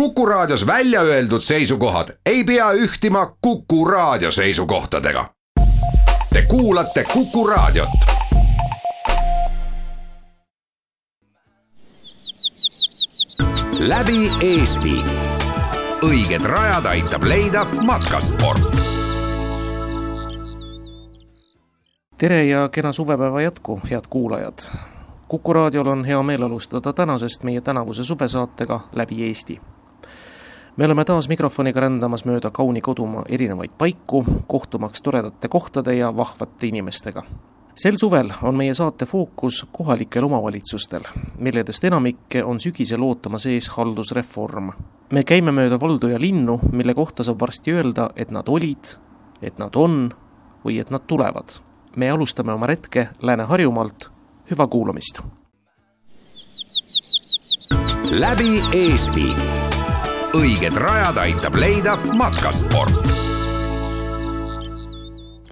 Kuku Raadios välja öeldud seisukohad ei pea ühtima Kuku Raadio seisukohtadega. Te kuulate Kuku Raadiot. läbi Eesti. õiged rajad aitab leida matkasport. tere ja kena suvepäeva jätku, head kuulajad. kuku raadiol on hea meel alustada tänasest meie tänavuse suvesaatega Läbi Eesti me oleme taas mikrofoniga rändamas mööda kauni kodumaa erinevaid paiku, kohtumaks toredate kohtade ja vahvate inimestega. sel suvel on meie saate fookus kohalikel omavalitsustel, milledest enamikke on sügisel ootamas ees haldusreform. me käime mööda valdu ja linnu, mille kohta saab varsti öelda, et nad olid, et nad on või et nad tulevad. me alustame oma retke Lääne-Harjumaalt, hüva kuulamist! läbi Eesti õiged rajad aitab leida matkasport.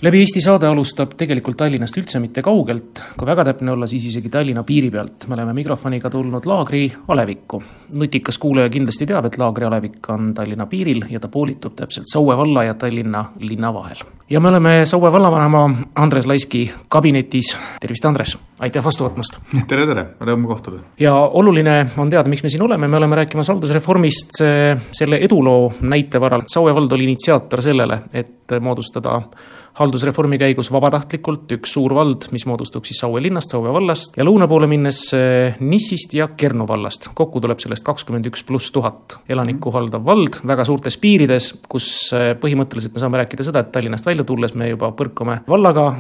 Läbi Eesti saade alustab tegelikult Tallinnast üldse mitte kaugelt, kui väga täpne olla, siis isegi Tallinna piiri pealt. me oleme mikrofoniga tulnud Laagri alevikku. nutikas kuulaja kindlasti teab, et Laagri alevik on Tallinna piiril ja ta poolitub täpselt Saue valla ja Tallinna linna vahel. ja me oleme Saue vallavanema Andres Laiski kabinetis. tervist, Andres! aitäh vastu võtmast! tere, tere, rõõm kohtuda! ja oluline on teada, miks me siin oleme, me oleme rääkimas haldusreformist selle eduloo näite varal. Saue vald oli initsiaator sellele, et moodustada haldusreformi käigus vabatahtlikult üks suur vald, mis moodustuks siis Saue linnast, Saue vallast ja lõuna poole minnes Nissist ja Kernu vallast. kokku tuleb sellest kakskümmend üks pluss tuhat elanikku haldav vald väga suurtes piirides, kus põhimõtteliselt me saame rääkida seda, et Tallinnast välja tulles me juba põrkame vallaga,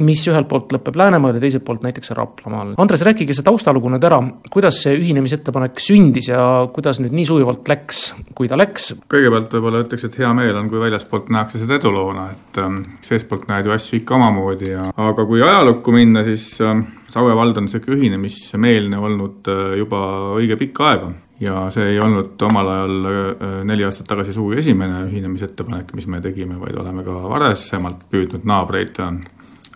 mis ühelt poolt lõpeb Läänemaal ja teiselt poolt näiteks Raplamaal. Andres, rääkige see taustalugu nüüd ära, kuidas see ühinemisettepanek sündis ja kuidas nüüd nii sujuvalt läks, kui ta läks? kõigepealt võib-olla ütleks, et hea meel on, kui väljaspoolt nähakse seda eduloona, et ähm, seestpoolt näed ju asju ikka omamoodi ja aga kui ajalukku minna, siis ähm, Saue vald on niisugune ühinemismeelne olnud äh, juba õige pikka aega ja see ei olnud omal ajal äh, neli aastat tagasi sugugi esimene ühinemisettepanek, mis me tegime, vaid oleme ka varasemalt püüdnud naabreid äh,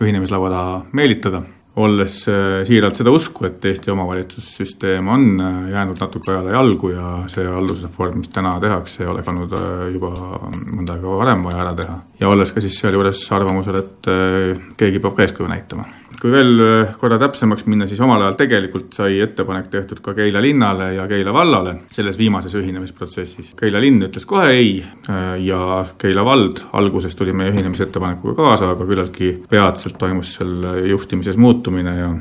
ühinemislaua taha meelitada, olles äh, siiralt seda usku, et Eesti omavalitsussüsteem on äh, jäänud natuke ajale jalgu ja see haldusreform, mis täna tehakse, oleks olnud äh, juba mõnda aega varem vaja ära teha. ja olles ka siis sealjuures arvamusel, et keegi peab ka eeskuju näitama kui veel korra täpsemaks minna, siis omal ajal tegelikult sai ettepanek tehtud ka Keila linnale ja Keila vallale selles viimases ühinemisprotsessis. Keila linn ütles kohe ei ja Keila vald alguses tuli meie ühinemisettepanekuga kaasa, aga küllaltki peatselt toimus seal juhtimises muutumine ja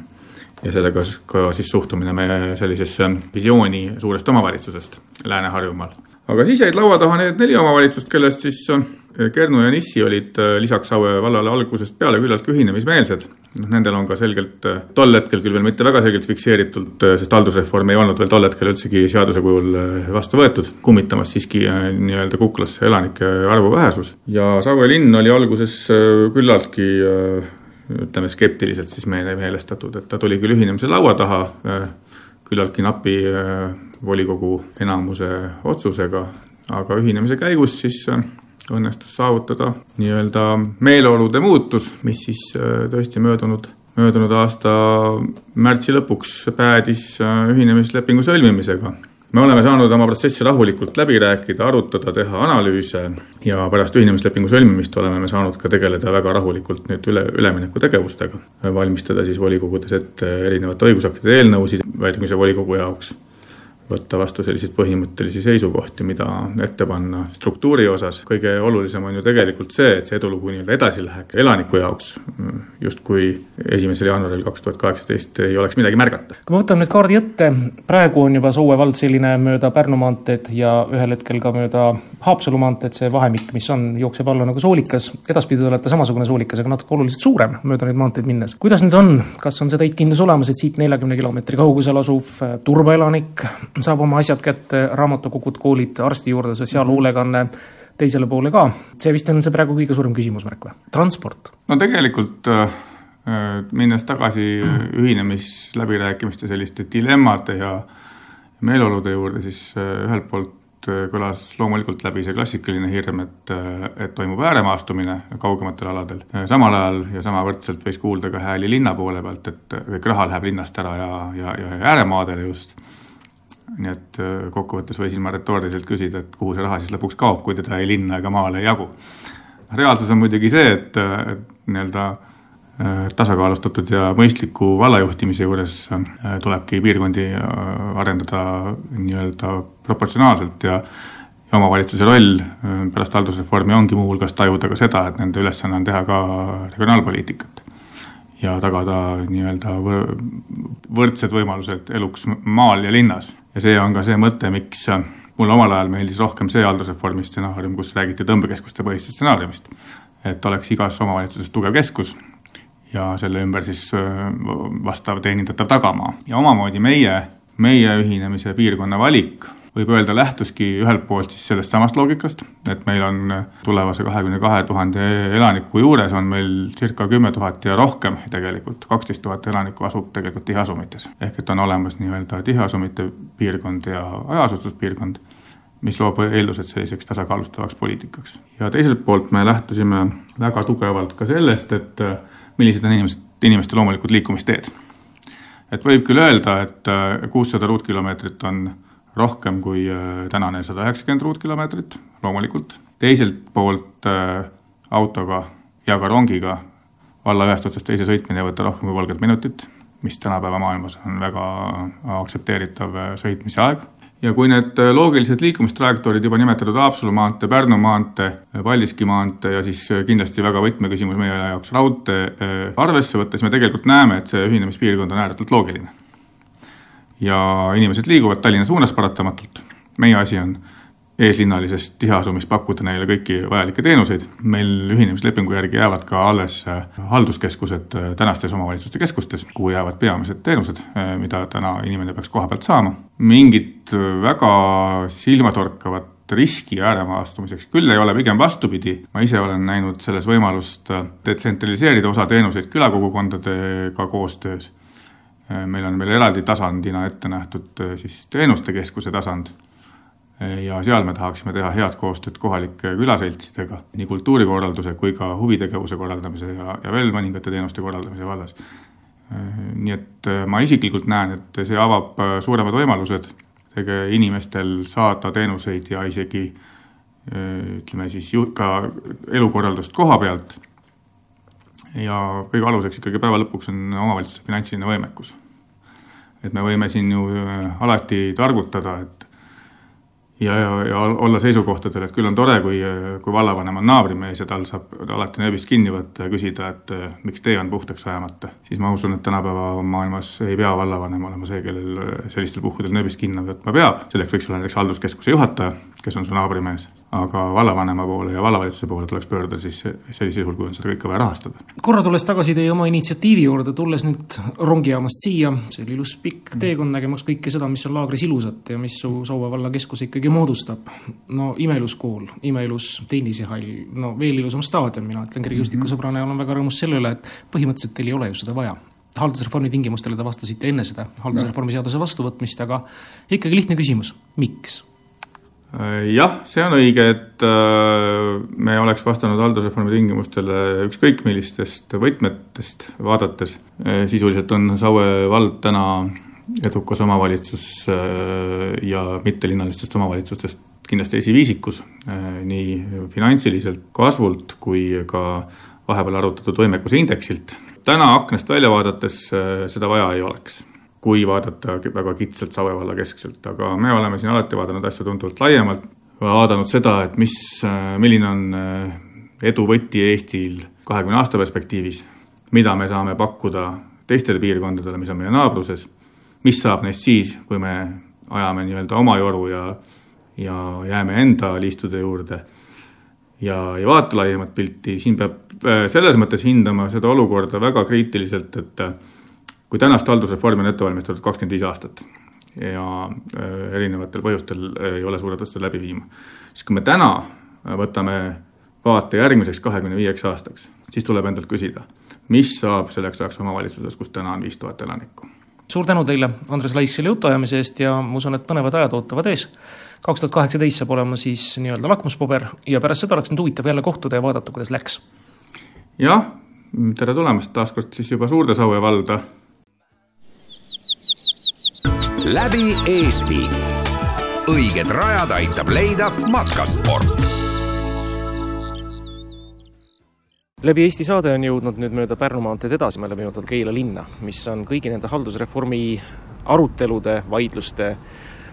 ja sellega ka siis suhtumine meie sellisesse visiooni suurest omavalitsusest Lääne-Harjumaal. aga siis jäid laua taha need neli omavalitsust, kellest siis äh, Kernu ja Nissi olid lisaks Saue vallale algusest peale küllaltki ühinemismeelsed noh, nendel on ka selgelt äh, tol hetkel küll veel mitte väga selgelt fikseeritud, äh, sest haldusreform ei olnud veel tol hetkel üldsegi seaduse kujul vastu võetud, kummitamas siiski nii-öelda kuklasse elanike arvu vähesus. ja Saue linn oli alguses küllaltki ütleme skeptiliselt siis meile meelestatud, et ta tuli küll ühinemise laua taha küllaltki napi volikogu enamuse otsusega, aga ühinemise käigus siis õnnestus saavutada nii-öelda meeleolude muutus, mis siis äh, tõesti möödunud, möödunud aasta märtsi lõpuks päädis äh, ühinemislepingu sõlmimisega. Me oleme saanud oma protsessi rahulikult läbi rääkida, arutada, teha analüüse ja pärast ühinemislepingu sõlmimist oleme me saanud ka tegeleda väga rahulikult nüüd üle, üleminekutegevustega. valmistada siis volikogudes ette erinevate õigusaktide eelnõusid järgmise volikogu jaoks võtta vastu selliseid põhimõttelisi seisukohti, mida ette panna struktuuri osas. kõige olulisem on ju tegelikult see, et see edulugu nii-öelda edasi läheks elaniku jaoks, justkui esimesel jaanuaril kaks tuhat kaheksateist ei oleks midagi märgata. kui ma võtan nüüd kaardi ette, praegu on juba Soue vald selline mööda Pärnu maanteed ja ühel hetkel ka mööda Haapsalu maanteed, see vahemik, mis on, jookseb alla nagu soolikas, edaspidi te olete samasugune soolikas, aga natuke oluliselt suurem mööda neid maanteid minnes. kuidas nüüd on, kas on see täitkindlus olemas, et siit neljakümne kilomeetri kaugusel asuv turvaelanik saab oma asjad kätte, raamatukogud, koolid, arsti juurde, sotsiaalhoolekanne teisele poole ka. see vist on see praegu kõige suurem küsimusmärk või? transport? no tegelikult äh, minnes tagasi ühinemisläbirääkimiste selliste dilemmade ja meeleolude juurde, siis äh, ühelt poolt äh, kõlas loomulikult läbi see klassikaline hirm, et, et toimub ääremaastumine kaugematel aladel. samal ajal ja samavõrdselt võis kuulda ka hääli linna poole pealt, et kõik raha läheb linnast ära ja, ja, ja ääremaadele just nii et kokkuvõttes võisin ma retooriliselt küsida, et kuhu see raha siis lõpuks kaob, kui teda ei linna ega maale ei jagu. reaalsus on muidugi see, et, et nii-öelda tasakaalustatud ja mõistliku vallajuhtimise juures tulebki piirkondi arendada nii-öelda proportsionaalselt ja ja omavalitsuse roll pärast haldusreformi ongi muuhulgas tajuda ka seda, et nende ülesanne on teha ka regionaalpoliitikat ja tagada nii-öelda võrdsed võimalused eluks maal ja linnas. ja see on ka see mõte, miks mulle omal ajal meeldis rohkem see haldusreformi stsenaarium, kus räägiti tõmbekeskuste põhisest stsenaariumist. et oleks igas omavalitsuses tugev keskus ja selle ümber siis vastav teenindatav tagamaa ja omamoodi meie, meie ühinemise piirkonna valik võib öelda, lähtuski ühelt poolt siis sellest samast loogikast, et meil on tulevase kahekümne kahe tuhande elaniku juures on meil circa kümme tuhat ja rohkem tegelikult, kaksteist tuhat elanikku asub tegelikult tiheasumites. ehk et on olemas nii-öelda tiheasumite piirkond ja hajaasustuspiirkond, mis loob eeldused selliseks tasakaalustavaks poliitikaks. ja teiselt poolt me lähtusime väga tugevalt ka sellest, et millised on inimesed, inimeste loomulikud liikumisteed. et võib küll öelda, et kuussada ruutkilomeetrit on rohkem kui äh, tänane sada üheksakümmend ruutkilomeetrit, loomulikult. teiselt poolt äh, autoga ja ka rongiga valla ühest otsast teise sõitmine ei võta rohkem kui kolmkümmend minutit, mis tänapäeva maailmas on väga aktsepteeritav äh, sõitmise aeg ja kui need loogilised liikumistrajektoorid juba nimetatud Haapsalu maantee, Pärnu maantee, Paldiski maantee ja siis kindlasti väga võtmeküsimus meie jaoks raudtee arvesse võtta, siis me tegelikult näeme, et see ühinemispiirkond on ääretult loogiline ja inimesed liiguvad Tallinna suunas paratamatult. meie asi on eeslinnalises tiheasumist pakkuda neile kõiki vajalikke teenuseid. meil ühinemislepingu järgi jäävad ka alles äh, halduskeskused äh, tänastes omavalitsuste keskustes, kuhu jäävad peamised teenused, äh, mida täna inimene peaks koha pealt saama. mingit väga silmatorkavat riski ääremaastumiseks küll ei ole, pigem vastupidi, ma ise olen näinud selles võimalust detsentraliseerida osa teenuseid külakogukondadega koostöös meil on veel eraldi tasandina ette nähtud äh, siis teenuste keskuse tasand äh, ja seal me tahaksime teha head koostööd kohalike külaseltsidega nii kultuurikorralduse kui ka huvitegevuse korraldamise ja, ja veel mõningate teenuste korraldamise vallas. nii et ma isiklikult näen, et see avab suuremad võimalused inimestel saada teenuseid ja isegi ütleme siis ka elukorraldust koha pealt ja kõige aluseks ikkagi päeva lõpuks on omavalitsuse finantsiline võimekus. et me võime siin ju äh, alati targutada, et ja, ja, ja olla seisukohtadel, et küll on tore, kui, kui vallavanem on naabrimees ja tal saab alati nööbist kinni võtta ja küsida, et äh, miks tee on puhtaks ajamata. siis ma usun, et tänapäeva maailmas ei pea vallavanem olema see, kellel äh, sellistel puhkudel nööbist kinni võtma peab, selleks võiks olla näiteks halduskeskuse juhataja, kes on su naabrimees aga vallavanema poole ja vallavalitsuse poole tuleks pöörduda siis sellisel juhul, kui on seda kõike vaja rahastada. korra tulles tagasi teie oma initsiatiivi juurde, tulles nüüd rongijaamast siia, see oli ilus pikk teekond, nägemaks kõike seda, mis on laagris ilusat ja mis su Saue valla keskus ikkagi moodustab. no imeilus kool, imeilus tennisehall, no veel ilusam staadion, mina ütlen kergejõustikusõbrana ja olen väga rõõmus selle üle, et põhimõtteliselt teil ei ole ju seda vaja haldusreformi tingimustele te vastasite enne seda haldusreformi seaduse vastuvõtmist, aga ikkagi lihtne küsimus, miks? Äh, jah, see on õige, et äh, me oleks vastanud haldusreformi tingimustele ükskõik millistest võtmetest vaadates. Äh, sisuliselt on Saue vald täna edukas omavalitsus ja mittelinnalistest omavalitsustest kindlasti esiviisikus nii finantsiliselt kasvult kui ka vahepeal arutatud võimekuse indeksilt. täna aknast välja vaadates seda vaja ei oleks kui vaadata väga kitsalt Saue valla keskselt, aga me oleme siin alati vaadanud asju tunduvalt laiemalt, vaadanud seda, et mis, milline on eh, edu võti Eestil kahekümne aasta perspektiivis, mida me saame pakkuda teistele piirkondadele, mis on meie naabruses, mis saab neist siis, kui me ajame nii-öelda oma joru ja, ja jääme enda liistude juurde ja ei vaata laiemat pilti, siin peab eh, selles mõttes hindama seda olukorda väga kriitiliselt, et kui tänast haldusreformi on ette valmistatud kakskümmend viis aastat ja äh, erinevatel põhjustel ei ole suudetud seda läbi viima, siis kui me täna võtame vaate järgmiseks kahekümne viieks aastaks, siis tuleb endalt küsida, mis saab selleks ajaks omavalitsuses, kus täna on viis tuhat elanikku. suur tänu teile, Andres Laisk, selle jutuajamise eest ja ma usun, et põnevad ajad ootavad ees. kaks tuhat kaheksateist saab olema siis nii-öelda lakmuspaber ja pärast seda oleks nüüd huvitav jälle kohtuda ja vaadata, kuidas läks. jah, tere tulemast taas kord siis juba Suurde Saue valda läbi Eesti. õiged rajad aitab leida matkasport läbi Eesti saade on jõudnud nüüd mööda Pärnu maanteed edasi, me oleme jõudnud Keila linna, mis on kõigi nende haldusreformi arutelude, vaidluste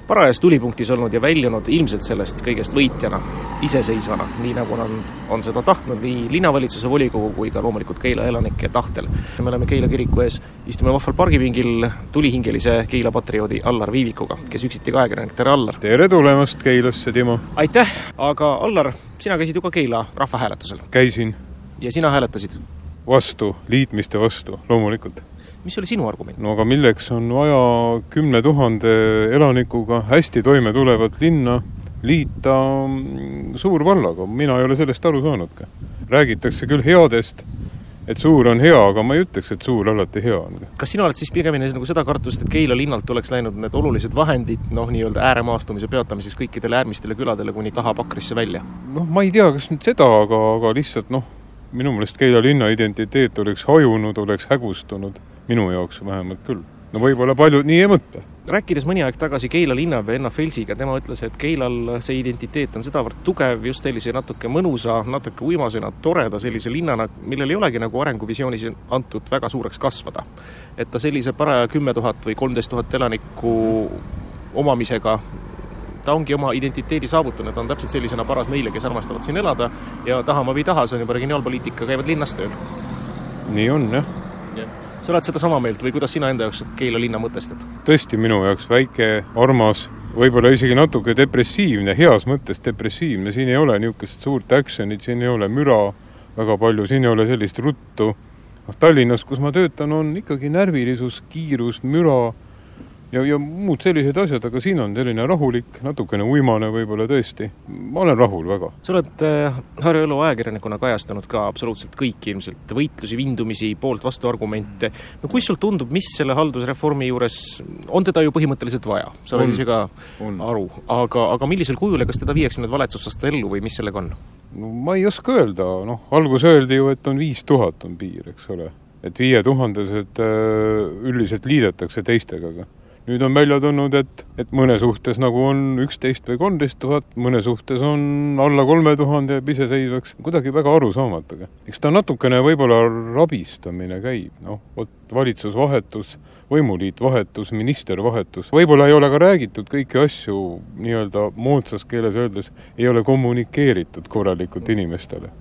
parajas tulipunktis olnud ja väljunud ilmselt sellest kõigest võitjana, iseseisvana, nii nagu nad on, seda tahtnud nii linnavalitsuse volikogu kui ka loomulikult Keila elanike tahtel. me oleme Keila kiriku ees, istume vahval pargipingil tulihingelise Keila patrioodi Allar Viivikuga, kes üksiti ka ajakirjanik, tere Allar! tere tulemast Keilasse, Timo! aitäh, aga Allar, sina käisid ju ka Keila rahvahääletusel? käisin. ja sina hääletasid? vastu, liitmiste vastu, loomulikult mis oli sinu argument? no aga milleks on vaja kümne tuhande elanikuga hästi toime tulevat linna liita mm, suurvallaga, mina ei ole sellest aru saanudki. räägitakse küll headest, et suur on hea, aga ma ei ütleks, et suur alati hea on. kas sina oled siis pigemini nagu seda kartust, et Keila linnalt oleks läinud need olulised vahendid noh, nii-öelda ääremaastumise peatamiseks kõikidele äärmistele küladele kuni taha Pakrisse välja? noh, ma ei tea, kas nüüd seda, aga, aga lihtsalt noh, minu meelest Keila linna identiteet oleks hajunud, oleks hägustunud minu jaoks vähemalt küll. no võib-olla paljud nii ei mõtle. rääkides mõni aeg tagasi Keila linnapea Enno Felsiga, tema ütles, et Keilal see identiteet on sedavõrd tugev just sellise natuke mõnusa, natuke uimasena, toreda sellise linnana, millel ei olegi nagu arenguvisioonis antud väga suureks kasvada. et ta sellise paraja kümme tuhat või kolmteist tuhat elanikku omamisega ta ongi oma identiteedi saavutanud, ta on täpselt sellisena paras neile, kes armastavad siin elada ja tahama või ei taha, see on juba regionaalpoliitika, käivad linnas tööl. nii on, jah sa oled sedasama meelt või kuidas sina enda jaoks Keila linna mõtestad? tõesti minu jaoks väike, armas, võib-olla isegi natuke depressiivne, heas mõttes depressiivne, siin ei ole niisugust suurt action'it, siin ei ole müra väga palju, siin ei ole sellist ruttu. noh, Tallinnas, kus ma töötan, on ikkagi närvilisus, kiirus, müra ja, ja muud sellised asjad, aga siin on selline rahulik, natukene uimane võib-olla tõesti. ma olen rahul väga. sa oled äh, Harju Elu ajakirjanikuna kajastanud ka absoluutselt kõiki ilmselt võitlusi, vindumisi, poolt-vastuargumente. no kuidas sul tundub, mis selle haldusreformi juures, on teda ju põhimõtteliselt vaja, sa oled ise ka on. aru, aga, aga millisel kujul ja kas teda viiakse nüüd valitsusest ellu või mis sellega on? no ma ei oska öelda, noh, alguses öeldi ju, et on viis tuhat on piir, eks ole. et viietuhandesed äh, üldiselt liidetakse teistega, aga nüüd on välja tulnud, et, et mõne suhtes nagu on üksteist või kolmteist tuhat, mõne suhtes on alla kolme tuhande jääb iseseisvaks, kuidagi väga arusaamatu. eks ta natukene võib-olla rabistamine käib, noh, vot valitsus vahetus, võimuliit vahetus, minister vahetus, võib-olla ei ole ka räägitud kõiki asju nii-öelda moodsas keeles öeldes, ei ole kommunikeeritud korralikult inimestele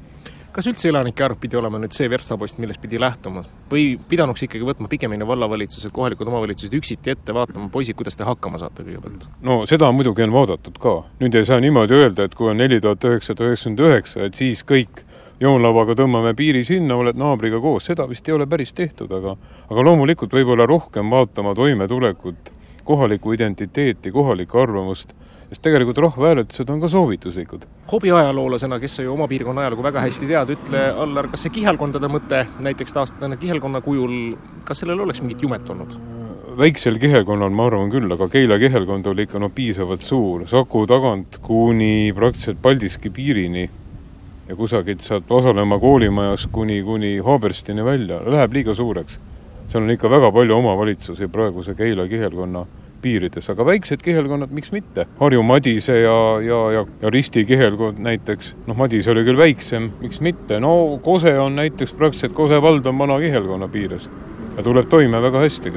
kas üldse elanike arv pidi olema nüüd see verstapost, millest pidi lähtuma või pidanuks ikkagi võtma pigemini vallavalitsused, kohalikud omavalitsused üksiti ette, vaatama, poisid, kuidas te hakkama saate kõigepealt? no seda muidugi on vaadatud ka. nüüd ei saa niimoodi öelda, et kui on neli tuhat üheksasada üheksakümmend üheksa, et siis kõik joonlauaga tõmbame piiri sinna, oled naabriga koos, seda vist ei ole päris tehtud, aga aga loomulikult võib-olla rohkem vaatama toimetulekut, kohalikku identiteeti, kohalikku arvamust sest tegelikult rahvahääletused on ka soovituslikud. hobiajaloolasena, kes sa ju oma piirkonna ajalugu väga hästi tead, ütle, Allar, kas see kihelkondade mõte näiteks taastada need kihelkonna kujul, kas sellel oleks mingit jumet olnud? väiksel kihelkonnal ma arvan küll, aga Keila kihelkond oli ikka no piisavalt suur, Saku tagant kuni praktiliselt Paldiski piirini ja kusagilt sealt Vasalemma koolimajas kuni, kuni Haaberstini välja, läheb liiga suureks. seal on ikka väga palju omavalitsusi praeguse Keila kihelkonna piirides, aga väiksed kihelkonnad, miks mitte. Harju Madise ja, ja, ja, ja Risti kihelkond näiteks, noh, Madise oli küll väiksem, miks mitte, no Kose on näiteks praktiliselt, Kose vald on vana kihelkonna piires ja tuleb toime väga hästi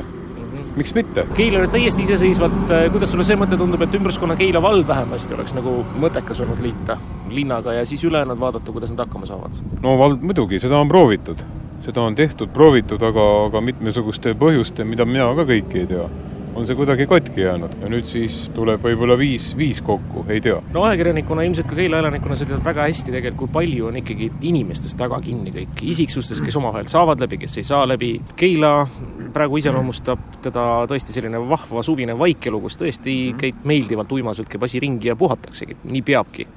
miks mitte? Keila nüüd täiesti iseseisvalt, kuidas sulle see mõte tundub, et ümbruskonna Keila vald vähemasti oleks nagu mõttekas olnud liita linnaga ja siis ülejäänud vaadata, kuidas nad hakkama saavad? no vald muidugi, seda on proovitud, seda on tehtud, proovitud, aga, aga mitmesuguste põhjuste, mida mina ka kõiki ei tea on see kuidagi katki jäänud ja nüüd siis tuleb võib-olla viis, viis kokku, ei tea. no ajakirjanikuna, ilmselt ka Keila elanikuna sa tead väga hästi tegelikult, kui palju on ikkagi inimestest taga kinni kõik, isiksustest, kes omavahel saavad läbi, kes ei saa läbi. Keila praegu iseloomustab teda tõesti selline vahva suvine vaikelu, kus tõesti käib meeldivalt uimaselt, käib asi ringi ja puhataksegi, nii peabki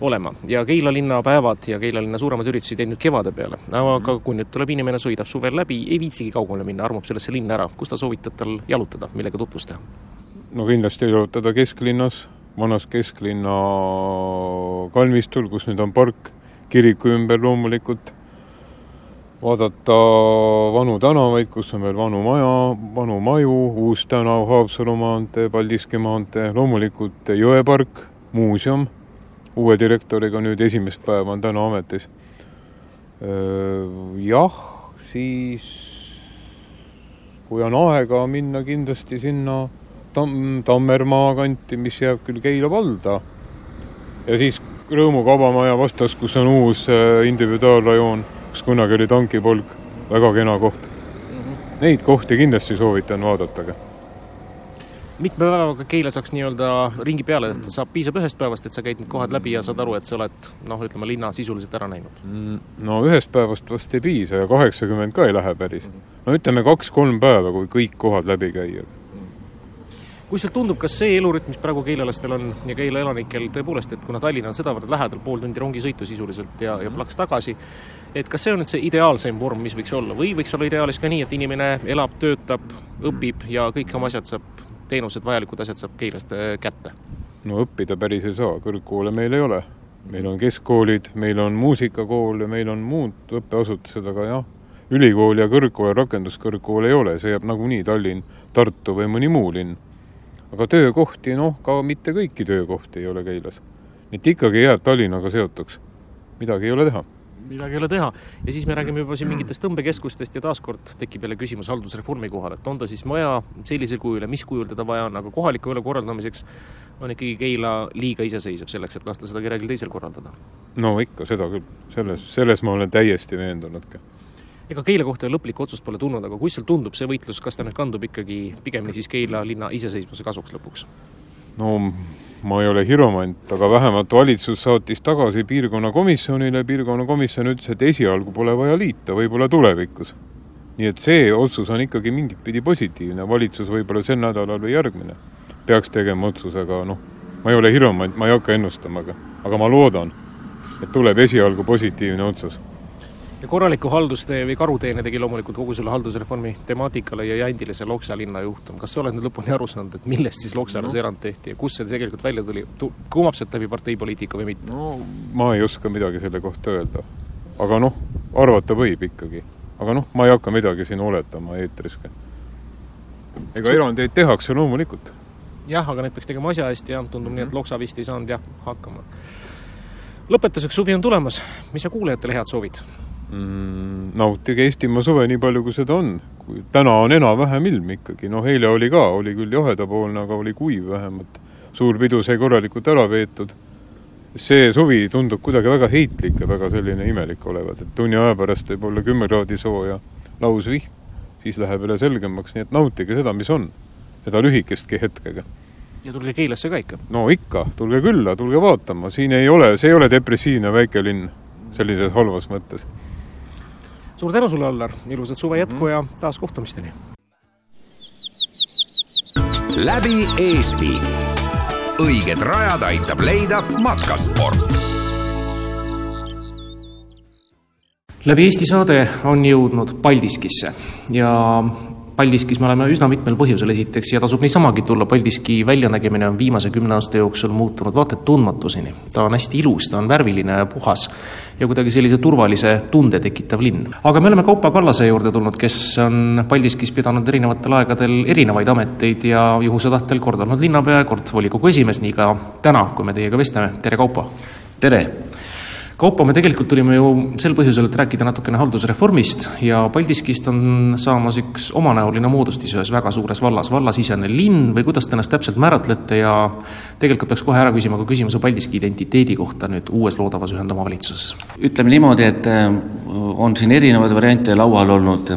olema ja Keila linna päevad ja Keila linna suuremad üritused jäid nüüd kevade peale. aga kui nüüd tuleb inimene, sõidab suvel läbi, ei viitsigi kaugele minna, armub sellesse linna ära, kus ta soovitab tal jalutada, millega tutvust teha? no kindlasti jalutada kesklinnas, vanas kesklinna kalmistul, kus nüüd on park, kiriku ümber loomulikult, vaadata vanu tänavaid, kus on veel vanu maja, vanu maju, Uus tänav, Haapsalu maantee, Paldiski maantee, loomulikult jõepark, muuseum, uue direktoriga nüüd esimest päeva on täna ametis. Jah, siis kui on aega minna kindlasti sinna Tamm, Tammermaa kanti, mis jääb küll Keila valda. ja siis Rõõmu kaubamaja vastas, kus on uus individuaalrajoon kus kunagi oli tankipolk, väga kena koht. -hmm. Neid kohti kindlasti soovitan vaadatage. Mitme päevaga Keila saaks nii-öelda ringi peale tehtud, saab, piisab ühest päevast, et sa käid need kohad läbi ja saad aru, et sa oled noh, ütleme linna sisuliselt ära näinud. Mm,? no ühest päevast vast ei piisa ja kaheksakümmend ka ei lähe päris. No ütleme kaks-kolm päeva, kui kõik kohad läbi käia. Kuidas sulle tundub, kas see elurütm, mis praegu keilalastel on ja Keila elanikel tõepoolest, et kuna Tallinn on sedavõrd lähedal, pool tundi rongisõitu sisuliselt ja, ja plaks tagasi, et kas see on nüüd see ideaalsem vorm, mis võiks olla? Või võiks olla ideaalis ka nii, et inimene elab, töötab, õpib ja kõik oma asjad saab, teenused, vajalikud asjad saab Keilast äh, kätte? no õppida päris ei saa, kõrgkoole meil ei ole. meil on keskkoolid, meil on muusikakool ja meil on muud õppeasutused, aga jah, ülikool ja kõrgkool rakenduskõrgkool ei ole, see jääb nagunii Tallinn, Tartu või mõni muu linn aga töökohti, noh, ka mitte kõiki töökohti ei ole Keilas. et ikkagi jääb Tallinnaga seotuks. midagi ei ole teha midagi ei ole teha. ja siis me räägime juba siin mingitest tõmbekeskustest ja taaskord tekib jälle küsimus haldusreformi kohal, et on ta siis vaja sellisel kujul ja mis kujul teda vaja on, aga kohaliku elu korraldamiseks on ikkagi Keila liiga iseseisev selleks, et lasta seda kellelgi teisel korraldada. no ikka, seda küll, selles, selles ma olen täiesti veendunud ka ega Keila kohta lõplikku otsust pole tulnud, aga kuidas seal tundub see võitlus, kas ta nüüd kandub ikkagi pigemini siis Keila linna iseseisvuse kasuks lõpuks? No ma ei ole hiromant, aga vähemalt valitsus saatis tagasi piirkonnakomisjonile, piirkonnakomisjon ütles, et esialgu pole vaja liita, võib-olla tulevikus. nii et see otsus on ikkagi mingit pidi positiivne, valitsus võib-olla sel nädalal või järgmine peaks tegema otsuse, aga noh, ma ei ole hiromant, ma ei hakka ennustama, aga, aga ma loodan, et tuleb esialgu positiivne otsus ja korraliku haldustee või karuteene tegi loomulikult kogu selle haldusreformi temaatikale ja jandile see Loksa linna juhtum. kas sa oled nüüd lõpuni aru saanud, et millest siis Loksale no. see erand tehti ja kust see tegelikult välja tuli, kumab sealt läbi parteipoliitika või mitte? no ma ei oska midagi selle kohta öelda. aga noh, arvata võib ikkagi. aga noh, ma ei hakka midagi siin oletama eetris ka. ega erandeid tehakse loomulikult. jah, aga need peaks tegema asja hästi ja tundub mm -hmm. nii, et Loksa vist ei saanud jah hakkama. lõpetuseks, suvi on tulemas, mis sa kuulajatele head soovid? Mm,? nautige Eestimaa suve nii palju, kui seda on. täna on enam-vähem ilm ikkagi, noh eile oli ka, oli küll jahedapoolne, aga oli kuiv vähemalt. suur pidu sai korralikult ära veetud. see suvi tundub kuidagi väga heitlik ja väga selline imelik olevat, et tunni aja pärast võib olla kümme kraadi sooja lausvihm, siis läheb jälle selgemaks, nii et nautige seda, mis on, seda lühikestki hetkega ja tulge Keilasse ka ikka? no ikka, tulge külla, tulge vaatama, siin ei ole, see ei ole depressiivne väike linn sellises halvas mõttes suur tänu sulle, Allar, ilusat suve jätku ja taas kohtumisteni! läbi Eesti. õiged rajad aitab leida matkasport. läbi Eesti saade on jõudnud Paldiskisse ja Paldiskis me oleme üsna mitmel põhjusel, esiteks, ja tasub niisamagi tulla, Paldiski väljanägemine on viimase kümne aasta jooksul muutunud vaata et tundmatuseni. ta on hästi ilus, ta on värviline ja puhas ja kuidagi sellise turvalise tunde tekitav linn. aga me oleme Kaupo Kallase juurde tulnud, kes on Paldiskis pidanud erinevatel aegadel erinevaid ameteid ja juhuse tahtel kord olnud linnapea ja kord volikogu esimees, nii ka täna, kui me teiega vestleme, tere Kaupo! tere! Kaupo, me tegelikult tulime ju sel põhjusel, et rääkida natukene haldusreformist ja Paldiskist on saamas üks omanäoline moodustis ühes väga suures vallas, vallasisene linn või kuidas te ennast täpselt määratlete ja tegelikult peaks kohe ära küsima ka küsimuse Paldiski identiteedi kohta nüüd uues loodavas ühendomavalitsuses. ütleme niimoodi, et äh, on siin erinevaid variante laual olnud,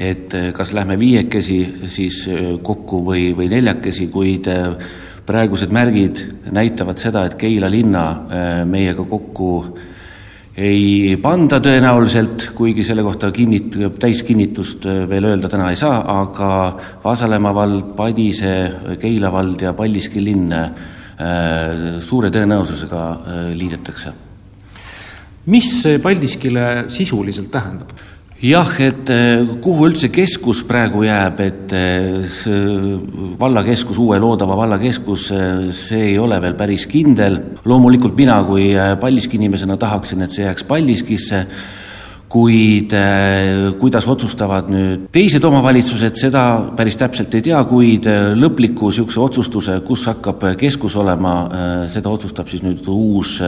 et äh, kas lähme viiekesi siis äh, kokku või, või neljakesi, kuid praegused märgid näitavad seda, et Keila linna äh, meiega kokku ei panda tõenäoliselt, kuigi selle kohta kinnit-, täiskinnitust äh, veel öelda täna ei saa, aga Vasalemma vald, Padise, Keila vald ja Paldiski linn äh, suure tõenäosusega liidetakse. mis see Paldiskile sisuliselt tähendab? Jah, et eh, kuhu üldse keskus praegu jääb, et eh, see vallakeskus, uue loodava vallakeskus, eh, see ei ole veel päris kindel. loomulikult mina kui Paldiski inimesena tahaksin, et see jääks Paldiskisse, kuid äh, kuidas otsustavad nüüd teised omavalitsused, seda päris täpselt ei tea, kuid äh, lõpliku niisuguse otsustuse, kus hakkab keskus olema, seda otsustab siis nüüd uus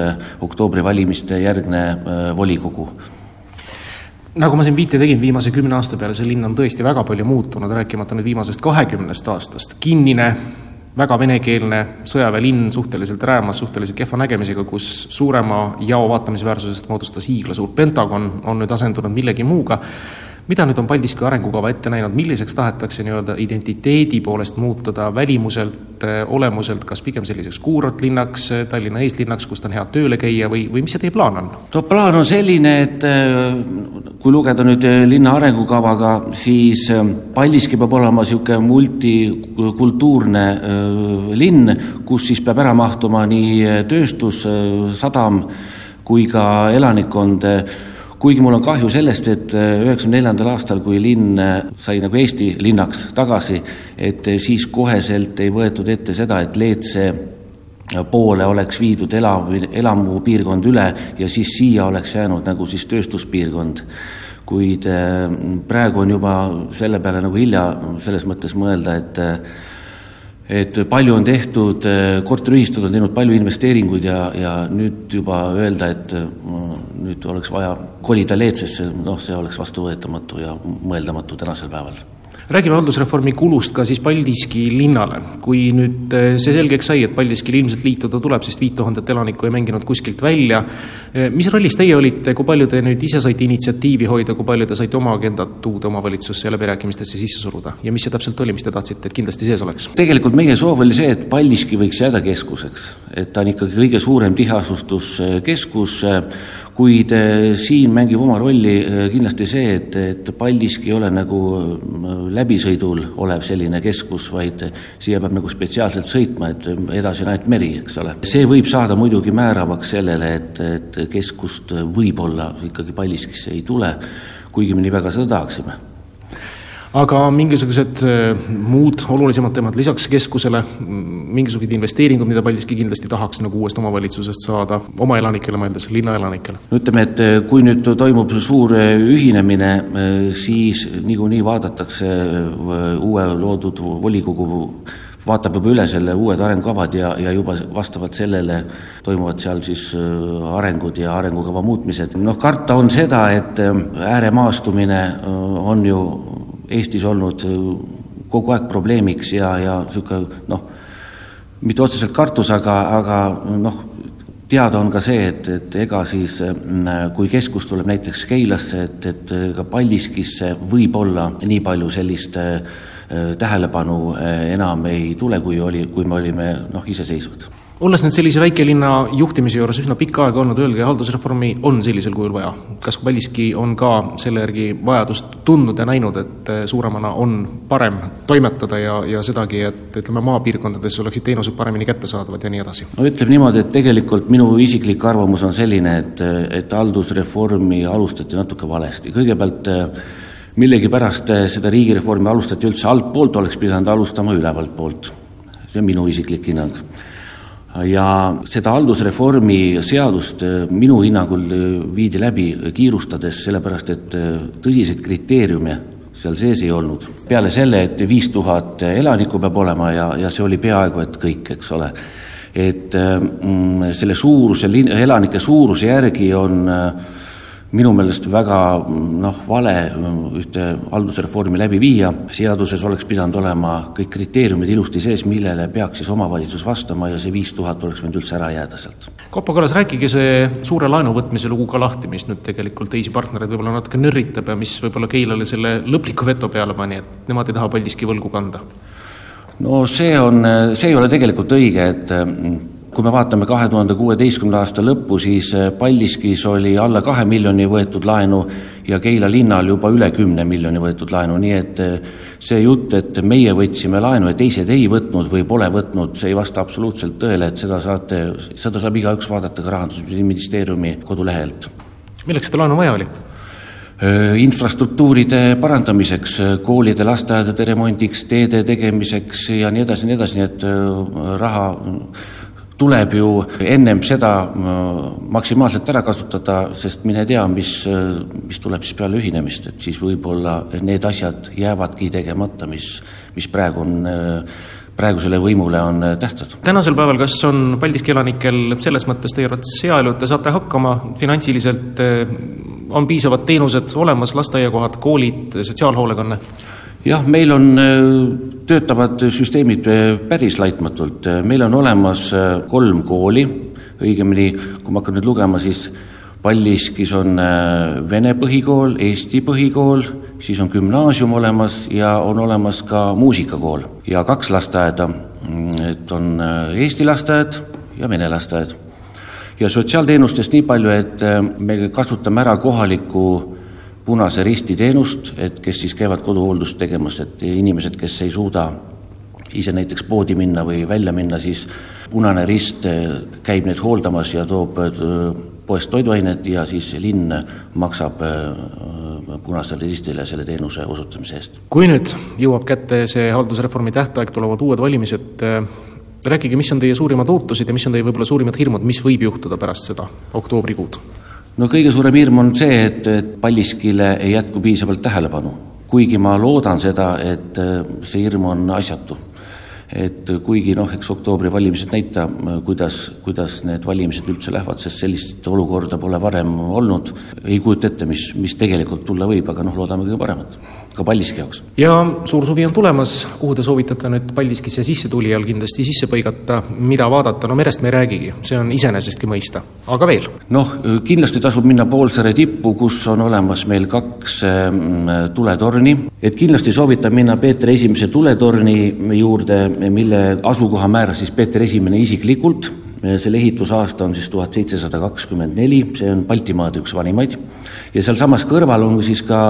oktoobri valimiste järgne volikogu nagu ma siin viite tegin, viimase kümne aasta peale see linn on tõesti väga palju muutunud, rääkimata nüüd viimasest kahekümnest aastast. kinnine, väga venekeelne sõjaväelinn, suhteliselt räämas, suhteliselt kehva nägemisega, kus suurema jao vaatamisväärsusest moodustas hiiglasuur Pentagon, on nüüd asendunud millegi muuga mida nüüd on Paldiski arengukava ette näinud, milliseks tahetakse nii-öelda identiteedi poolest muutuda välimuselt, eh, olemuselt, kas pigem selliseks kuurot linnaks, eh, Tallinna eeslinnaks, kust on hea tööle käia või, või mis see teie plaan on? no plaan on selline, et eh, kui lugeda nüüd linna arengukavaga, siis Paldiski peab olema niisugune multikultuurne linn, kus siis peab ära mahtuma nii tööstus, sadam kui ka elanikkond kuigi mul on kahju sellest, et äh, üheksakümne neljandal aastal, kui linn äh, sai nagu Eesti linnaks tagasi, et äh, siis koheselt ei võetud ette seda, et Leetse poole oleks viidud elav, elamupiirkond üle ja siis siia oleks jäänud nagu siis tööstuspiirkond. kuid praegu on juba selle peale nagu hilja selles mõttes mõelda, et et palju on tehtud, korteriühistud on teinud palju investeeringuid ja, ja nüüd juba öelda, et nüüd oleks vaja kolida Leedsesse, noh, see oleks vastuvõetamatu ja mõeldamatu tänasel päeval räägime haldusreformi kulust ka siis Paldiski linnale. kui nüüd eh, see selgeks sai, et Paldiskil ilmselt liituda tuleb, sest viit tuhandet elanikku ei mänginud kuskilt välja, eh, mis rollis teie olite, kui palju te nüüd ise saite initsiatiivi hoida, kui palju te saite oma agendat uude omavalitsusse ja läbirääkimistesse sisse suruda ja mis see täpselt oli, mis te tahtsite, et kindlasti sees oleks? tegelikult meie soov oli see, et Paldiski võiks jääda keskuseks, et ta on ikkagi kõige suurem tiheasustuskeskus kuid eh, siin mängib oma rolli eh, kindlasti see, et, et Paldiski ei ole nagu eh, läbisõidul olev selline keskus, vaid siia peab nagu spetsiaalselt sõitma, et edasi on ainult meri, eks ole. see võib saada muidugi määravaks sellele, et, et keskust võib-olla ikkagi Paldiskisse ei tule, kuigi me nii väga seda tahaksime aga mingisugused äh, muud olulisemad teemad lisaks keskusele, mingisugused investeeringud, mida Paldiski kindlasti tahaks nagu uuest omavalitsusest saada, oma elanikele mõeldes, linnaelanikele? no ütleme, et äh, kui nüüd toimub suur äh, ühinemine, siis niikuinii vaadatakse uue loodud volikogu vaatab juba üle selle uued arengukavad ja, ja juba vastavalt sellele toimuvad seal siis arengud ja arengukava muutmised. noh, karta on seda, et ääremaastumine on ju Eestis olnud äh, kogu aeg probleemiks ja, ja niisugune noh, mitte otseselt kartus, aga, aga noh, teada on ka see, et, et ega siis äh, kui keskus tuleb näiteks Keilasse, et, et ka Paldiskisse võib-olla nii palju sellist äh, tähelepanu enam ei tule, kui oli, kui me olime noh, iseseisvad olles nüüd sellise väikelinna juhtimise juures üsna pikka aega olnud, öelge, haldusreformi on sellisel kujul vaja? kas Paldiski on ka selle järgi vajadust tundnud ja näinud, et suuremana on parem toimetada ja, ja sedagi, et ütleme, maapiirkondades oleksid teenused paremini kättesaadavad ja nii edasi? no ütleme niimoodi, et tegelikult minu isiklik arvamus on selline, et, et haldusreformi alustati natuke valesti, kõigepealt millegipärast seda riigireformi alustati üldse altpoolt, oleks pidanud alustama ülevalt poolt. see on minu isiklik hinnang ja seda haldusreformi seadust äh, minu hinnangul äh, viidi läbi kiirustades, sellepärast et äh, tõsiseid kriteeriume seal sees ei olnud. peale selle, et viis tuhat elanikku peab olema ja, ja see oli peaaegu et kõik, eks ole. et mm, selle suuruse, elanike suuruse järgi on äh, minu meelest väga noh, vale ühte haldusreformi läbi viia, seaduses oleks pidanud olema kõik kriteeriumid ilusti sees, millele peaks siis omavalitsus vastama ja see viis tuhat oleks võinud üldse ära jääda sealt. Kopo Kallas, rääkige see suure laenu võtmise lugu ka lahti, mis nüüd tegelikult teisi partnereid võib-olla natuke nörritab ja mis võib-olla Keilale selle lõpliku veto peale pani, et nemad ei taha Paldiski võlgu kanda? no see on, see ei ole tegelikult õige, et kui me vaatame kahe tuhande kuueteistkümnenda aasta lõppu, siis eh, Paldiskis oli alla kahe miljoni võetud laenu ja Keila linnal juba üle kümne miljoni võetud laenu, nii et eh, see jutt, et meie võtsime laenu ja teised ei võtnud või pole võtnud, see ei vasta absoluutselt tõele, et seda saate, seda saab igaüks vaadata ka Rahandusministeeriumi kodulehelt. milleks seda laenu vaja oli? Eh, infrastruktuuride parandamiseks, koolide, lasteaedade remondiks, teede tegemiseks ja nii edasi, nii edasi, nii et raha tuleb ju ennem seda maksimaalselt ära kasutada, sest mine tea, mis, mis tuleb siis peale ühinemist, et siis võib-olla need asjad jäävadki tegemata, mis, mis praegu on praegusele võimule on tähtsad. tänasel päeval, kas on Paldiski elanikel selles mõttes teie arvates hea elu, et te saate hakkama finantsiliselt, on piisavad teenused olemas, lasteaiakohad, koolid, sotsiaalhoolekanne? Jah, meil on, töötavad süsteemid päris laitmatult, meil on olemas kolm kooli, õigemini kui ma hakkan nüüd lugema, siis Paldiskis on vene põhikool, eesti põhikool, siis on gümnaasium olemas ja on olemas ka muusikakool. Ja kaks lasteaeda, et on eesti lasteaed ja vene lasteaed. ja sotsiaalteenustest nii palju, et me kasutame ära kohalikku Punase Risti teenust, et kes siis käivad koduhooldust tegemas, et inimesed, kes ei suuda ise näiteks poodi minna või välja minna, siis Punane Rist käib neid hooldamas ja toob poest toiduained ja siis linn maksab Punasele Ristile selle teenuse osutamise eest. kui nüüd jõuab kätte see haldusreformi tähtaeg, tulevad uued valimised, rääkige, mis on teie suurimad ootused ja mis on teie võib-olla suurimad hirmud, mis võib juhtuda pärast seda oktoobrikuud? No kõige suurem hirm on see, et, et Paldiskile ei jätku piisavalt tähelepanu. kuigi ma loodan seda, et see hirm on asjatu. et kuigi noh, eks oktoobri valimised näita, kuidas, kuidas need valimised üldse lähevad, sest sellist olukorda pole varem olnud, ei kujuta ette, mis, mis tegelikult tulla võib, aga noh, loodame kõige paremat ka Paldiski jaoks. ja suur suvi on tulemas, kuhu te soovitate nüüd Paldiskisse sissetulijal kindlasti sisse põigata, mida vaadata, no merest me ei räägigi, see on iseenesestki mõista, aga veel? noh, kindlasti tasub minna Poolsaare tippu, kus on olemas meil kaks tuletorni, et kindlasti soovitan minna Peeter Esimese tuletorni juurde, mille asukoha määras siis Peeter Esimene isiklikult, selle ehitusaasta on siis tuhat seitsesada kakskümmend neli, see on Baltimaade üks vanimaid, ja sealsamas kõrval on siis ka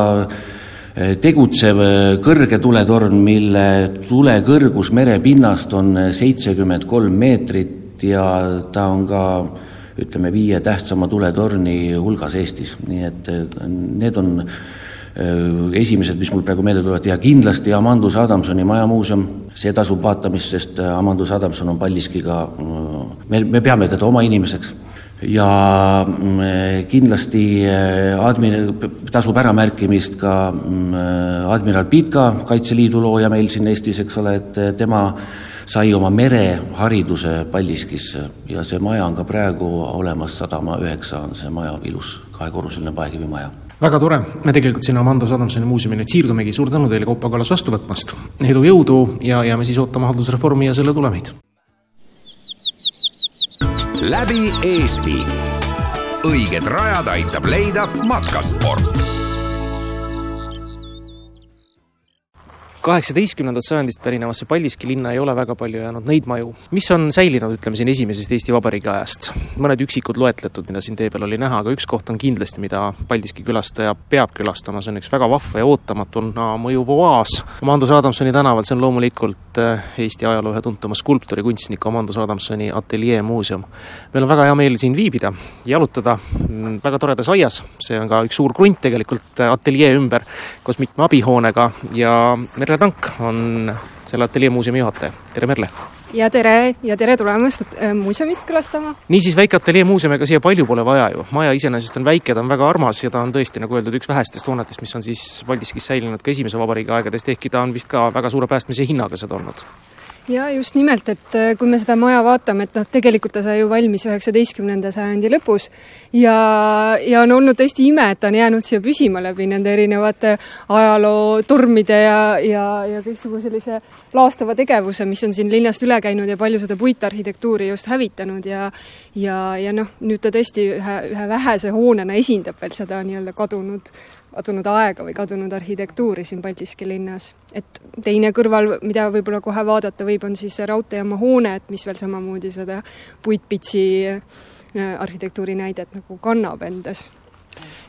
tegutsev kõrge tuletorn, mille tule kõrgus merepinnast on seitsekümmend kolm meetrit ja ta on ka ütleme, viie tähtsama tuletorni hulgas Eestis, nii et need on esimesed, mis mul praegu meelde tulevad. Ja kindlasti Amandus Adamsoni majamuuseum, see tasub vaatamist, sest Amandus Adamson on Paldiskiga, me, me peame teda oma inimeseks ja kindlasti admin-, tasub äramärkimist ka admiral Pitka, Kaitseliidu looja meil siin Eestis, eks ole, et tema sai oma merehariduse Paldiskisse ja see maja on ka praegu olemas, sadama üheksa on see maja, ilus kahekorruseline paekivimaja. Väga tore, me tegelikult sinna Amanda Adamsoni muuseumi nüüd siirdumegi, suur tänu teile, Kaupo Kallas, vastu võtmast. edu, jõudu ja, ja me siis ootame haldusreformi ja selle tulemeid läbi Eesti. õiged rajad aitab leida matkasport kaheksateistkümnendast sajandist pärinevasse Paldiski linna ei ole väga palju jäänud neid maju, mis on säilinud, ütleme siin esimesest Eesti Vabariigi ajast. mõned üksikud loetletud, mida siin tee peal oli näha, aga üks koht on kindlasti, mida Paldiski külastaja peab külastama, see on üks väga vahva ja ootamatuna mõjuv oaas Amandus Adamsoni tänaval, see on loomulikult eh, Eesti ajaloo ühe tuntuma skulptori, kunstniku Amandus Adamsoni ateljee muuseum. meil on väga hea meel siin viibida, jalutada mm, väga toredas aias, see on ka üks suur krunt tegelikult ateljee ümber, koos mitme abihoonega ja Merle Merle Tank on selle ateljee muuseumi juhataja, tere Merle! ja tere ja tere tulemast äh, muuseumit külastama! niisiis, väike ateljee muuseum, ega siia palju pole vaja ju, maja iseenesest on väike, ta on väga armas ja ta on tõesti, nagu öeldud, üks vähestest hoonetest, mis on siis Paldiskis säilinud ka esimese vabariigi aegadest, ehkki ta on vist ka väga suure päästmise hinnaga seda olnud ja just nimelt, et äh, kui me seda maja vaatame, et noh, tegelikult ta sai ju valmis üheksateistkümnenda sajandi lõpus ja, ja on olnud tõesti ime, et ta on jäänud siia püsima läbi nende erinevate ajalootormide ja, ja, ja kõiksugu sellise laastava tegevuse, mis on siin linnast üle käinud ja palju seda puitarhitektuuri just hävitanud ja ja, ja noh, nüüd ta tõesti ühe, ühe vähese hoonena esindab veel seda nii-öelda kadunud kadunud aega või kadunud arhitektuuri siin Paldiski linnas. et teine kõrval, mida võib-olla kohe vaadata võib, on siis raudteejaama hoone, et mis veel samamoodi seda puitpitsi äh, arhitektuuri näidet nagu kannab endas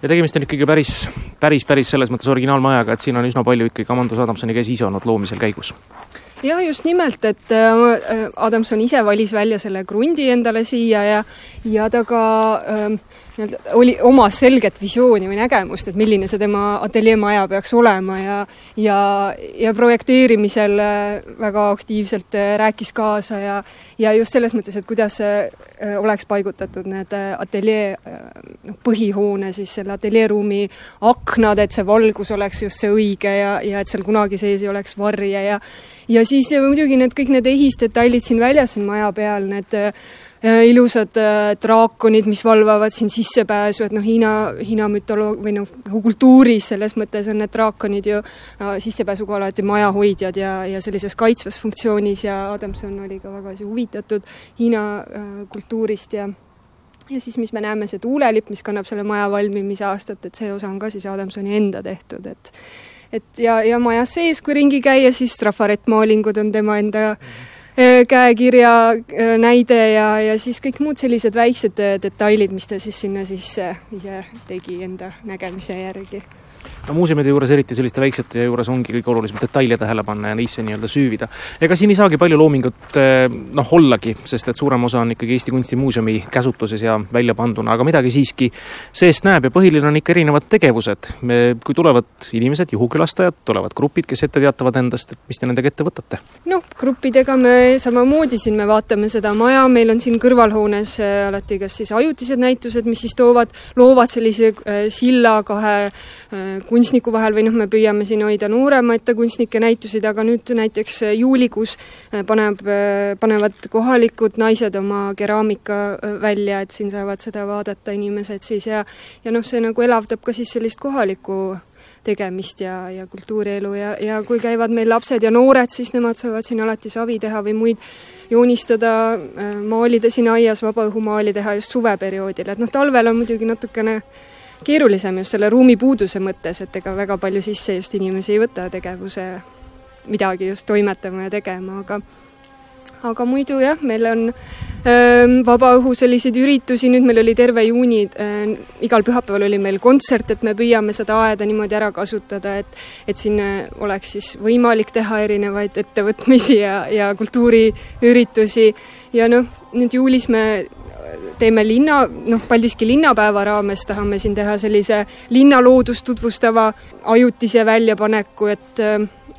ja tegemist on ikkagi päris, päris, päris selles mõttes originaalmajaga, et siin on üsna palju ikkagi Amandus Adamsoni käsi ise olnud loomisel käigus ja just nimelt, et äh, Adamson ise valis välja selle krundi endale siia ja, ja ta ka äh, nii-öelda oli, omas selget visiooni või nägemust, et milline see tema ateljeemaja peaks olema ja ja, ja projekteerimisel äh, väga aktiivselt äh, rääkis kaasa ja ja just selles mõttes, et kuidas äh, oleks paigutatud need ateljee noh, põhihoone siis selle ateljeeruumi aknad, et see valgus oleks just see õige ja, ja et seal kunagi sees ei oleks varje ja ja siis muidugi need kõik need ehisdetailid siin väljas siin maja peal, need ilusad äh, draakonid, mis valvavad siin sissepääsu, et noh, Hiina, Hiina mütoloog- või noh, nagu kultuuris selles mõttes on need draakonid ju äh, sissepääsuga alati majahoidjad ja, ja sellises kaitsvas funktsioonis ja Adamson oli ka väga huvitatud Hiina äh, kultuurist ja ja siis, mis me näeme, see tuulelipp, mis kannab selle maja valmimise aastat, et see osa on ka siis Adamsoni enda tehtud, et et ja, ja majas sees, kui ringi käia, siis trafarettmaalingud on tema enda mm -hmm Äh, käekirja äh, näide ja, ja siis kõik muud sellised väiksed äh, detailid, mis ta siis sinna sisse ise tegi enda nägemise järgi no muuseumide juures, eriti selliste väiksete juures, ongi kõige olulisem detaile tähele panna ja neisse nii-öelda süüvida. ega siin ei saagi palju loomingut eh, noh, ollagi, sest et suurem osa on ikkagi Eesti Kunstimuuseumi käsutuses ja välja panduna, aga midagi siiski seest näeb ja põhiline on ikka erinevad tegevused. kui tulevad inimesed, juhukülastajad, tulevad grupid, kes ette teatavad endast, et mis te nendega ette võtate? noh, gruppidega me samamoodi siin, me vaatame seda maja, meil on siin kõrvalhoones eh, alati kas siis ajutised näitused, mis siis toovad, loovad sellise äh, silla kahe kunstniku vahel või noh, me püüame siin hoida nooremate kunstnike näitusid, aga nüüd näiteks äh, juulikuus äh, paneb, äh, panevad kohalikud naised oma keraamika välja, et siin saavad seda vaadata inimesed siis ja ja noh, see nagu elavdab ka siis sellist kohalikku tegemist ja, ja kultuurielu ja, ja kui käivad meil lapsed ja noored, siis nemad saavad siin alati savi teha või muid joonistada, maalida siin aias, vabaõhumaali teha just suveperioodil, et noh, talvel on muidugi natukene keerulisem just selle ruumipuuduse mõttes, et ega väga palju sisse just inimesi ei võta tegevuse midagi just toimetama ja tegema, aga aga muidu jah, meil on äh, vabaõhu selliseid üritusi, nüüd meil oli terve juuni igal pühapäeval oli meil kontsert, et me püüame seda aeda niimoodi ära kasutada, et et siin oleks siis võimalik teha erinevaid ettevõtmisi ja, ja kultuuriüritusi. Ja noh, nüüd juulis me teeme linna, noh, Paldiski linnapäeva raames tahame siin teha sellise linnaloodust tutvustava ajutise väljapaneku, et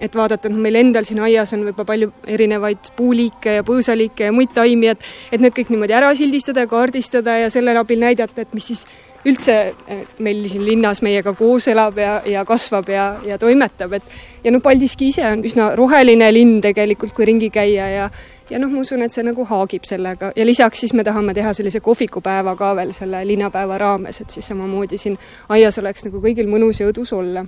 et vaadata, noh, meil endal siin aias on võib-olla palju erinevaid puuliike ja põõsaliike ja muid taimi, et et need kõik niimoodi ära sildistada ja kaardistada ja selle abil näidata, et mis siis üldse eh, meil siin linnas meiega koos elab ja, ja kasvab ja, ja toimetab, et ja noh, Paldiski ise on üsna roheline linn tegelikult, kui ringi käia ja ja noh, ma usun, et see nagu haagib sellega ja lisaks siis me tahame teha sellise kohvikupäeva ka veel selle linnapäeva raames, et siis samamoodi siin aias oleks nagu kõigil mõnus ja õdus olla.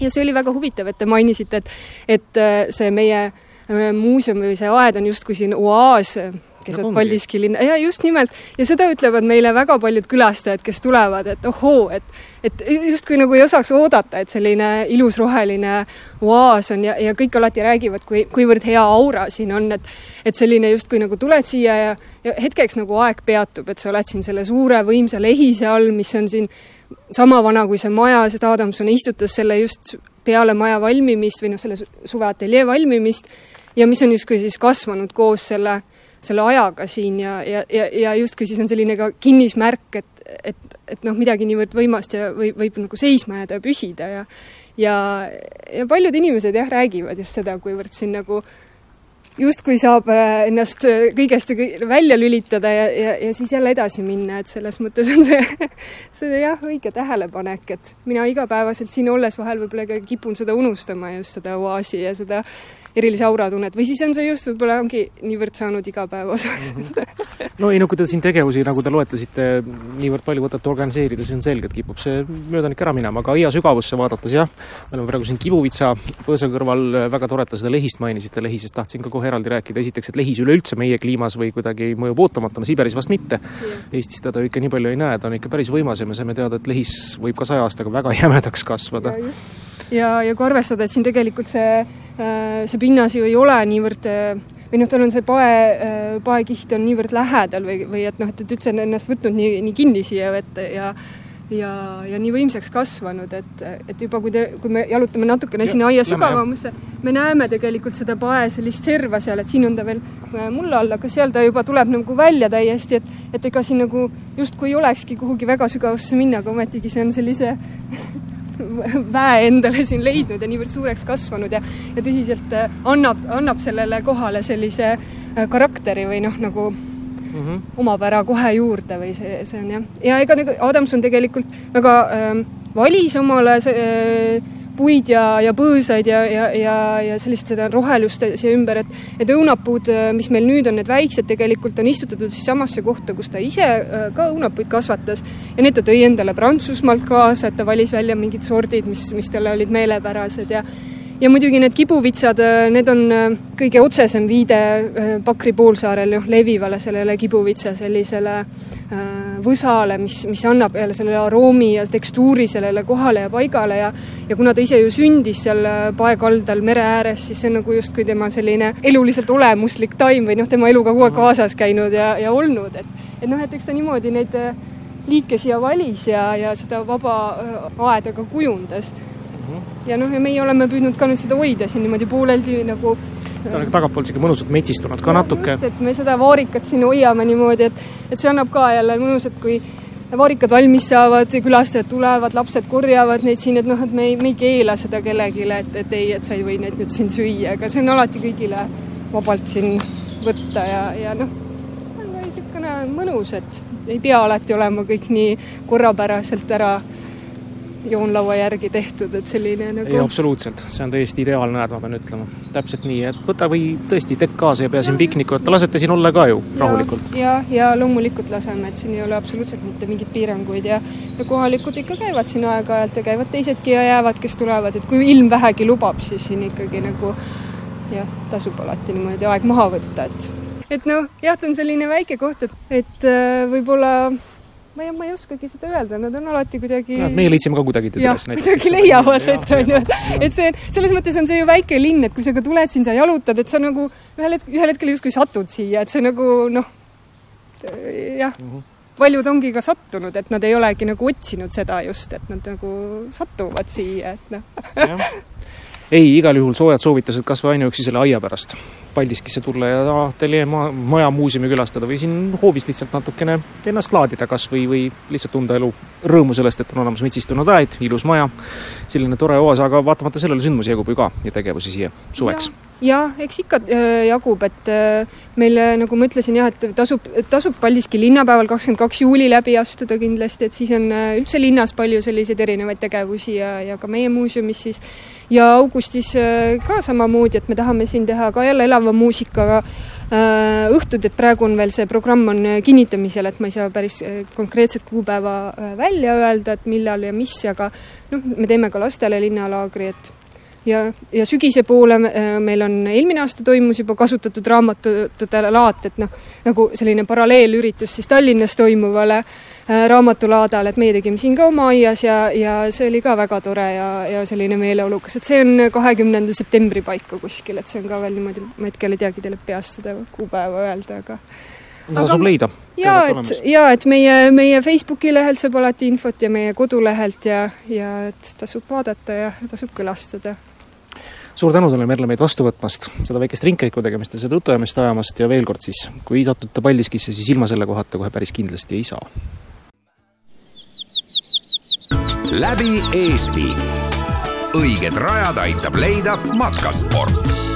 ja see oli väga huvitav, et te mainisite, et, et äh, see meie äh, muuseum või see aed on justkui siin oaas keset Paldiski linna, ja just nimelt, ja seda ütlevad meile väga paljud külastajad, kes tulevad, et ohoo, et et justkui nagu ei osaks oodata, et selline ilus roheline oaas on ja, ja kõik alati räägivad, kui, kuivõrd hea aura siin on, et et selline justkui nagu tuled siia ja, ja hetkeks nagu aeg peatub, et sa oled siin selle suure võimsa lehise all, mis on siin sama vana kui see maja, seda Adamson istutas selle just peale maja valmimist või noh, selle suveateljee valmimist ja mis on justkui siis kasvanud koos selle selle ajaga siin ja, ja, ja, ja justkui siis on selline ka kinnismärk, et, et, et noh, midagi niivõrd võimast ja või võib nagu seisma jääda ja püsida ja ja, ja paljud inimesed jah, räägivad just seda, kuivõrd siin nagu justkui saab äh, ennast äh, kõigest välja lülitada ja, ja, ja siis jälle edasi minna, et selles mõttes on see, see jah, õige tähelepanek, et mina igapäevaselt siin olles vahel võib-olla kipun seda unustama, just seda oaasi ja seda erilise aura tunned või siis on see just võib-olla ongi niivõrd saanud igapäeva osaks mm. -hmm. no ei no kui te siin tegevusi, nagu te loetlesite, niivõrd palju võtate organiseerida, siis on selge, et kipub see möödanik ära minema, aga aia sügavusse vaadates jah, me oleme praegu siin Kibuvitsa põõsa kõrval, väga tore, et te seda lehist mainisite, lehisest tahtsin ka kohe eraldi rääkida, esiteks, et lehis üleüldse meie kliimas või kuidagi mõjub ootamatuna, Siberis vast mitte. Eestis teda ikka nii palju ei näe, ta on ikka päris võimas ja me saime teada, et lehis võib ka saja aastaga väga jämedaks kasvada. Ja, ja kui arvestada, et siin tegelikult see, äh, see pinnas ju ei ole niivõrd või noh, tal on see pae, paekiht on niivõrd lähedal või, või et noh, et, et üldse on ennast võtnud nii, nii kinni siia vette ja ja, ja nii võimsaks kasvanud, et, et juba kui te, kui me jalutame natukene sinna aia sügavamusse, me näeme tegelikult seda pae sellist serva seal, et siin on ta veel äh, mulla all, aga seal ta juba tuleb nagu välja täiesti, et, et ega siin nagu justkui ei olekski kuhugi väga sügavusse minna, aga ometigi see on sellise väe endale siin leidnud ja niivõrd suureks kasvanud ja, ja tõsiselt äh, annab, annab sellele kohale sellise äh, karakteri või noh, nagu mm -hmm. omapära kohe juurde või see, see on jah. ja ega nagu Adamson tegelikult väga äh, valis omale äh, puid ja, ja põõsaid ja, ja, ja, ja sellist seda rohelust siia ümber, et et õunapuud, äh, mis meil nüüd on, need väiksed, tegelikult on istutatud siis samasse kohta, kus ta ise äh, ka õunapuid kasvatas. Ja need ta tõi endale Prantsusmaalt kaasa, et ta valis välja mingid sordid, mis, mis talle olid meelepärased ja ja muidugi need kibuvitsad, äh, need on äh, kõige otsesem viide äh, Pakri poolsaarel noh, levivale sellele kibuvitsa sellisele võsale, mis, mis annab jälle selle aroomi ja tekstuuri sellele kohale ja paigale ja ja kuna ta ise ju sündis seal paekaldal mere ääres, siis see on nagu justkui tema selline eluliselt olemuslik taim või noh, tema eluga kogu aeg kaasas käinud ja, ja olnud, et et noh, et eks ta niimoodi neid liike siia valis ja, ja seda vaba aeda ka kujundas ja noh, ja meie oleme püüdnud ka nüüd seda hoida siin niimoodi pooleldi nagu ta on tagantpoolt sihuke mõnusalt metsistunud ka ja, natuke. et me seda vaarikat siin hoiame niimoodi, et, et see annab ka jälle mõnus, et kui vaarikad valmis saavad, külastajad tulevad, lapsed korjavad neid siin, et noh, et me ei, me ei keela seda kellelegi, et, et ei, et sa ei või neid nüüd siin süüa, aga see on alati kõigile vabalt siin võtta ja, ja noh, on niisugune mõnus, et ei pea alati olema kõik nii korrapäraselt ära joonlaua järgi tehtud, et selline nagu. ei, absoluutselt, see on täiesti ideaalne aed, ma pean ütlema. täpselt nii, et võta või tõesti tekk kaasa ja pea siin pikniku, et te lasete siin olla ka ju rahulikult. ja, ja loomulikult laseme, et siin ei ole absoluutselt mitte mingeid piiranguid ja, ja kohalikud ikka käivad siin aeg-ajalt ja käivad teisedki ja jäävad, kes tulevad, et kui ilm vähegi lubab, siis siin ikkagi nagu jah, tasub alati niimoodi aeg maha võtta, et et noh, jah, ta on selline väike koht, et, et äh, võib-olla ma ei, ma ei oskagi seda öelda, nad on alati kuidagi no,. meie leidsime ka kuidagi teda üles. kuidagi leiavad, et on ju, et see, selles mõttes on see ju väike linn, et kui sa ka tuled siin, sa jalutad, et sa nagu ühel hetkel, ühel hetkel justkui satud siia, et see nagu noh, jah mm. -hmm paljud ongi ka sattunud, et nad ei olegi nagu otsinud seda just, et nad nagu satuvad siia, et noh ei, igal juhul soojad soovitused kas või ainuüksi selle aia pärast. Paldiskisse tulla ja ateljee maja muuseumi külastada või siin hoovis lihtsalt natukene ennast laadida kas või, või lihtsalt tunda elu rõõmu sellest, et on olemas metsistunud aed, ilus maja, selline tore oas, aga vaatamata sellele sündmusi jagub ju ka ja tegevusi siia suveks jah, eks ikka äh, jagub, et äh, meil, nagu ma ütlesin jah, et tasub, tasub Paldiski linnapäeval, kakskümmend kaks juuli läbi astuda kindlasti, et siis on äh, üldse linnas palju selliseid erinevaid tegevusi ja, ja ka meie muuseumis siis. ja augustis ka samamoodi, et me tahame siin teha ka jälle elava muusikaga õhtud, et praegu on veel see programm on kinnitamisel, et ma ei saa päris konkreetset kuupäeva välja öelda, et millal ja mis, aga noh, me teeme ka lastele linnalaagri, et ja, ja sügise poole äh, meil on, eelmine aasta toimus juba kasutatud raamatute laat, et noh, nagu selline paralleelüritus siis Tallinnas toimuvale äh, raamatulaadal, et meie tegime siin ka oma aias ja, ja see oli ka väga tore ja, ja selline meeleolukas, et see on kahekümnenda septembri paiku kuskil, et see on ka veel niimoodi, ma hetkel ei teagi teile peast seda kuupäeva öelda, aga tasub leida. ja et, ja et meie, meie Facebooki lehelt saab alati infot ja meie kodulehelt ja, ja et tasub vaadata ja tasub külastada suur tänu sulle, Merle, meid vastu võtmast, seda väikest ringkäiku tegemist ja seda jutuajamist ajamast ja veel kord siis, kui satute Paldiskisse, siis ilma selle kohata kohe päris kindlasti ei saa. läbi Eesti. õiged rajad aitab leida matkasport